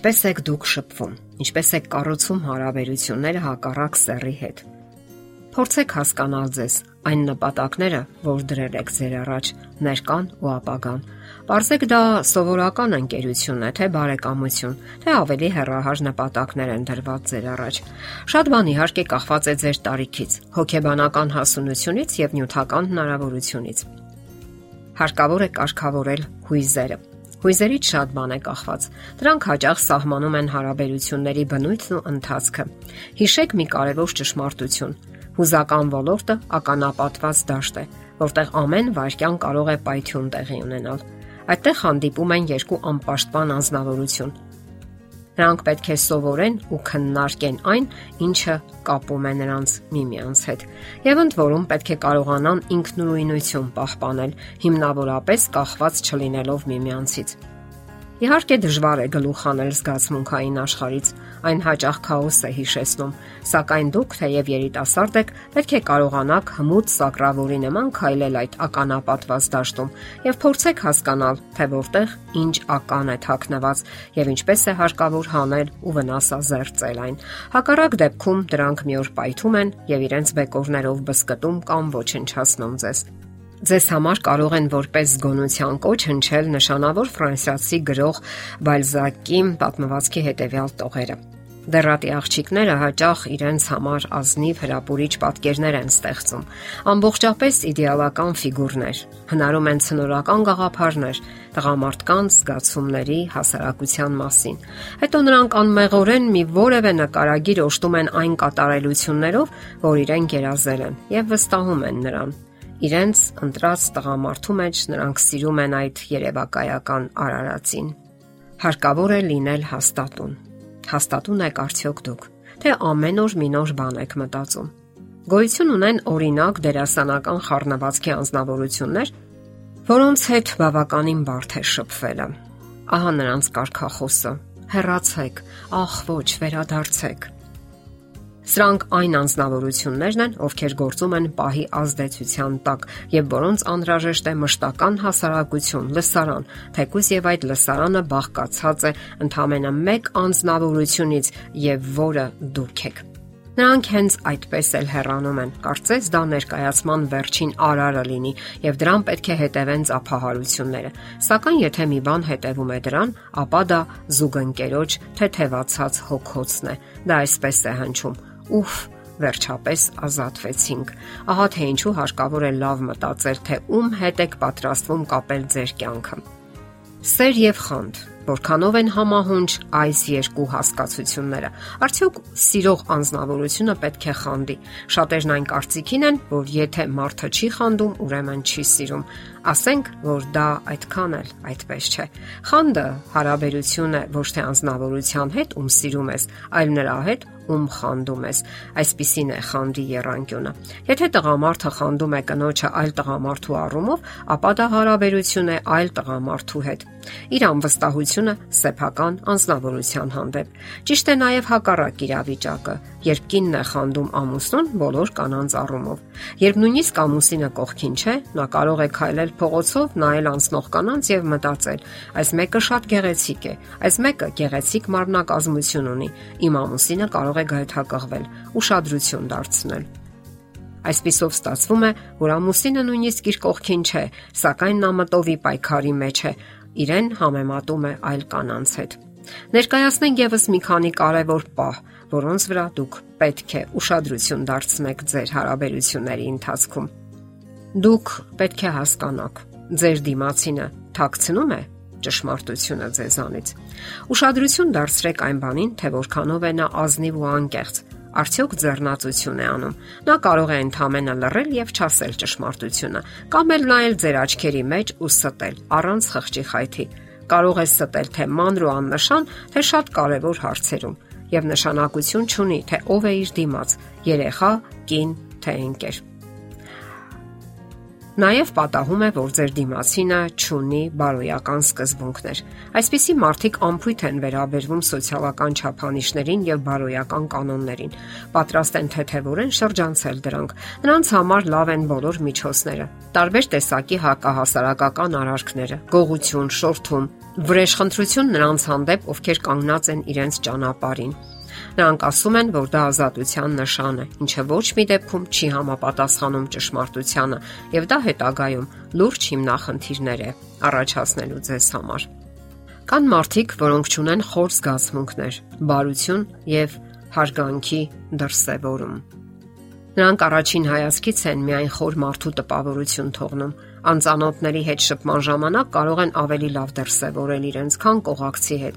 Ինչպե՞ս եք դուք շփվում։ Ինչպե՞ս եք կառուցում հարաբերությունները հակառակ սեռի հետ։ Փորձեք հասկանալ ձեզ այն նպատակները, որ դրել եք ձեր առաջ, ներկան ու ապագան։ Պարզեք դա սովորական ընկերություն է, թե բարեկամություն, թե ավելի հեռահար նպատակներ են դրված ձեր առաջ։ Շատ բան իհարկե կախված է ձեր տարիքից, հոգեբանական հասունությունից եւ նյութական հնարավորությունից։ Հարկավոր է կարգավորել հույզերը Հույզերից շատ բան է կախված։ Դրանք հաճախ սահմանում են հարաբերությունների բնույթն ու ընթացքը։ Հիշեք մի կարևոր ճշմարտություն։ Հուզական ոլորտը ականապատված դաշտ է, որտեղ ամեն վարքյան կարող է պայթյուն տեղի ունենալ։ Այդտեղ հանդիպում են երկու անպաշտպան անznավորություն՝ Նրանք պետք է սովորեն ու քննարկեն այն, ինչը կապում է նրանց միմյանց հետ։ Եվ ընդ որում պետք է կարողանան ինքնուրույնություն պահպանել, հիմնավորապես կախված չլինելով միմյանցից։ Իհարկե դժվար է գլուխ անել զգացմունքային աշխարից, այն հաճախ քաոս է հիշեցնում, սակայն դուք թեև երիտասարդ եք, պետք է կարողանաք հմուտ սակրավորի նման քայլել այդ ականապատված դաշտում եւ փորձեք հասկանալ, թե որտեղ ինչ ական է թաքնված եւ ինչպես է հարկավոր հանել ու վնասազերծել այն։ Հակառակ դեպքում դրանք մի օր պայթում են եւ իրենց բեկորներով բսկտում կամ ոչնչացնում ձեզ։ Ձեզ համար կարող են որպես զգոնության կոչ հնչել նշանավոր ֆրանսիացի գրող Բալզակի պատմվածքի հետևյալ տողերը։ Դերատի աղջիկները հաճախ իրենց համար ազնիվ հրապուրիչ պատկերներ են ստեղծում։ Ամբողջապես իդեալական ֆիգուրներ։ Հնարում են ցնորական գաղափարներ տղամարդկանց զգացումների հասարակության մասին։ Հետո նրանք անմեղորեն մի որևէ նկարագիր օշտում են այն կատարելություններով, որ իրենք երազել են եւ վստահում են նրան իրենց ընտրած տղամարդու մեջ նրանք սիրում են այդ երևակայական արարածին։ Հարկավոր է լինել հաստատուն։ Հաստատուն եք արդյոք դուք, թե ամեն օր մի նոր բան եք մտածում։ Գոյություն ունեն օրինակ դերասանական խառնվածքի անznավորություններ, որոնց հետ բավականին բարդ է շփվելը։ Ահա նրանց կարկախոսը. հեռացեք, ախ ոչ, վերադարձեք Սրանք այն անznավորություններն են, ովքեր գործում են պահի ազդեցության տակ եւ որոնց անհրաժեշտ է մշտական հասարակություն, լսարան, թեկուզ եւ այդ լսարանը բաղկացած է ընդամենը մեկ անznավորությունից եւ որը դուք եք։ Նրանք հենց այդպես էլ հեռանում են։ Կարծես դա ներկայացման վերջին արարը լինի եւ դրան պետք է հետևեն ծափահարությունները։ Սակայն եթե մի բան հետևում է դրան, ապա դա զուգընկերոջ թեթևացած հոգոցն է։ Դա այսպես է հնչում Ուֆ, վերջապես ազատվեցինք։ Ահա թե ինչու հարկավոր է լավ մտածել, թե ում հետ եք պատրաստվում կապել ձեր կյանքը։ Սեր եւ խանդ Որքանով են համահունչ այս երկու հասկացությունները։ Արդյոք սիրող անznավորությունը պետք է խանդի։ Շատերն այն կարծիքին են, որ եթե մարդը չի խանդում, ուրեմն չի սիրում։ Ասենք, որ դա այդքան էլ այդպես չէ։ Խանդը հարաբերություն է ոչ թե անznավորության հետ, ում սիրում ես, այլ նրա հետ, ում խանդում ես։ Այսպիսին է խանդի երանգյունը։ Եթե տղամարդը խանդում է կնոջը այլ տղամարդու առումով, ապա դա հարաբերություն է այլ տղամարդու հետ։ Իր անվստահությունը սեփական անznավորության հանդեպ։ Ճիշտ է նաև հակառակ իրավիճակը, երբ կինն է խանդում ամուսնուն բոլոր կանանց առումով։ Երբ նույնիսկ ամուսինը կողքին չէ, նա կարող է քայլել փողոցով, նայել անցնող կանանց եւ մտածել. այս մեկը շատ գեղեցիկ է, այս մեկը գեղեցիկ մարմնակազմություն ունի։ Իմ ամուսինը կարող է գայթակղվել, ուշադրություն դարձնել։ Այսպիսով ստացվում է, որ ամուսինը նույնիսկ իր կողքին չէ, սակայն նա մտովի պայքարի մեջ է, իրեն համեմատում է այլ կանանց հետ։ Ներկայացնենք եւս մի քանի կարևոր պահ, որոնց վրա դուք պետք է ուշադրություն դարձնեք ձեր հարաբերությունների ընթացքում։ Դուք պետք է հասկանաք, ձեր դիմացինը թաքցնում է ճշմարտությունը ձեզանից։ Ուշադրություն դարձրեք այն բանին, թե որքանով է նա ազնիվ ու անկեղծ, արդյոք ձեռնացություն է անում։ Նա կարող է ընդհանրապես լռել եւ չասել ճշմարտությունը, կամ էլ նայել ձեր աչքերի մեջ ու ստել առանց խղճի խայթի։ Կարող է ստել թե մանր ու աննշան, թե շատ կարևոր հարցերում եւ նշանակություն չունի, թե ով է իր դիմաց՝ երեխա, կին, թե ընկեր։ Նաև պատահում է, որ ձեր դիմացինը ճունի բարոյական սկզբունքներ։ Այսպիսի մարդիկ ամփույթ են վերաբերվում սոցիալական չափանիշներին եւ բարոյական կանոններին։ Պատրաստ են թեթևորեն շրջանցել դրանք։ Նրանց համար լավ են բոլոր միջոցները։ Տարբեր տեսակի հակահասարակական արարքները՝ գողություն, շորթում, վրեժխնդրություն նրանց հանդեպ, ովքեր կանգնած են իրենց ճանապարհին։ Նրանք ասում են, որ դա ազատության նշան է, ինչը ոչ մի դեպքում չի համապատասխանում ճշմարտությանը, եւ դա հետագայում լուրջ հիմնախնդիրներ է առաջացնելու ձեզ համար։ Կան մարդիկ, որոնք ճունեն խոր զգացմունքներ, բարություն եւ հարգանքի դրսևորում։ Նրանք առաջին հայացքից են միայն խոր մարդու տպավորություն թողնում, անծանոթների հետ շփման ժամանակ կարող են ավելի լավ դրսևորել իրենց, քան կողակցի հետ։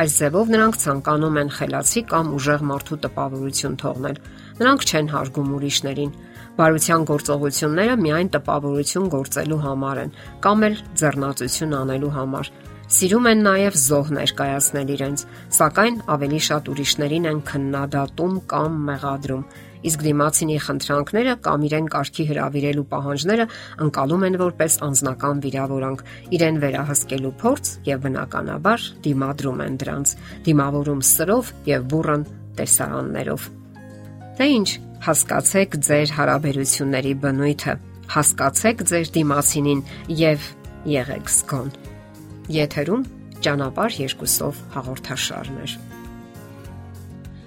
Այս ձևով նրանք ցանկանում են խելացի կամ ուժեղ մարդու տպավորություն թողնել։ Նրանք չեն հարգում ուրիշներին։ Բարության գործողությունները միայն տպավորություն գործելու համար են կամ էլ ձեռնացություն անելու համար։ Սիրում են նաև զոհ ներկայացնել իրենց, սակայն ավելի շատ ուրիշներին են քննադատում կամ մեղադրում իսկ դիմացինի խնդրանքները կամ իրեն կարգի հravirելու պահանջները ընկալում են որպես անznական վիրավորանք, իրեն վերահսկելու փորձ եւ բնականաբար դիմադրում են դրանց, դիմավորում սրով եւ բուրըն տեսարաններով։ Դե ինչ, հասկացեք ձեր հարաբերությունների բնույթը, հասկացեք ձեր դիմացինին եւ եղեք զգոն։ Եթերում ճանապարհ երկուսով հաղորդաշարներ։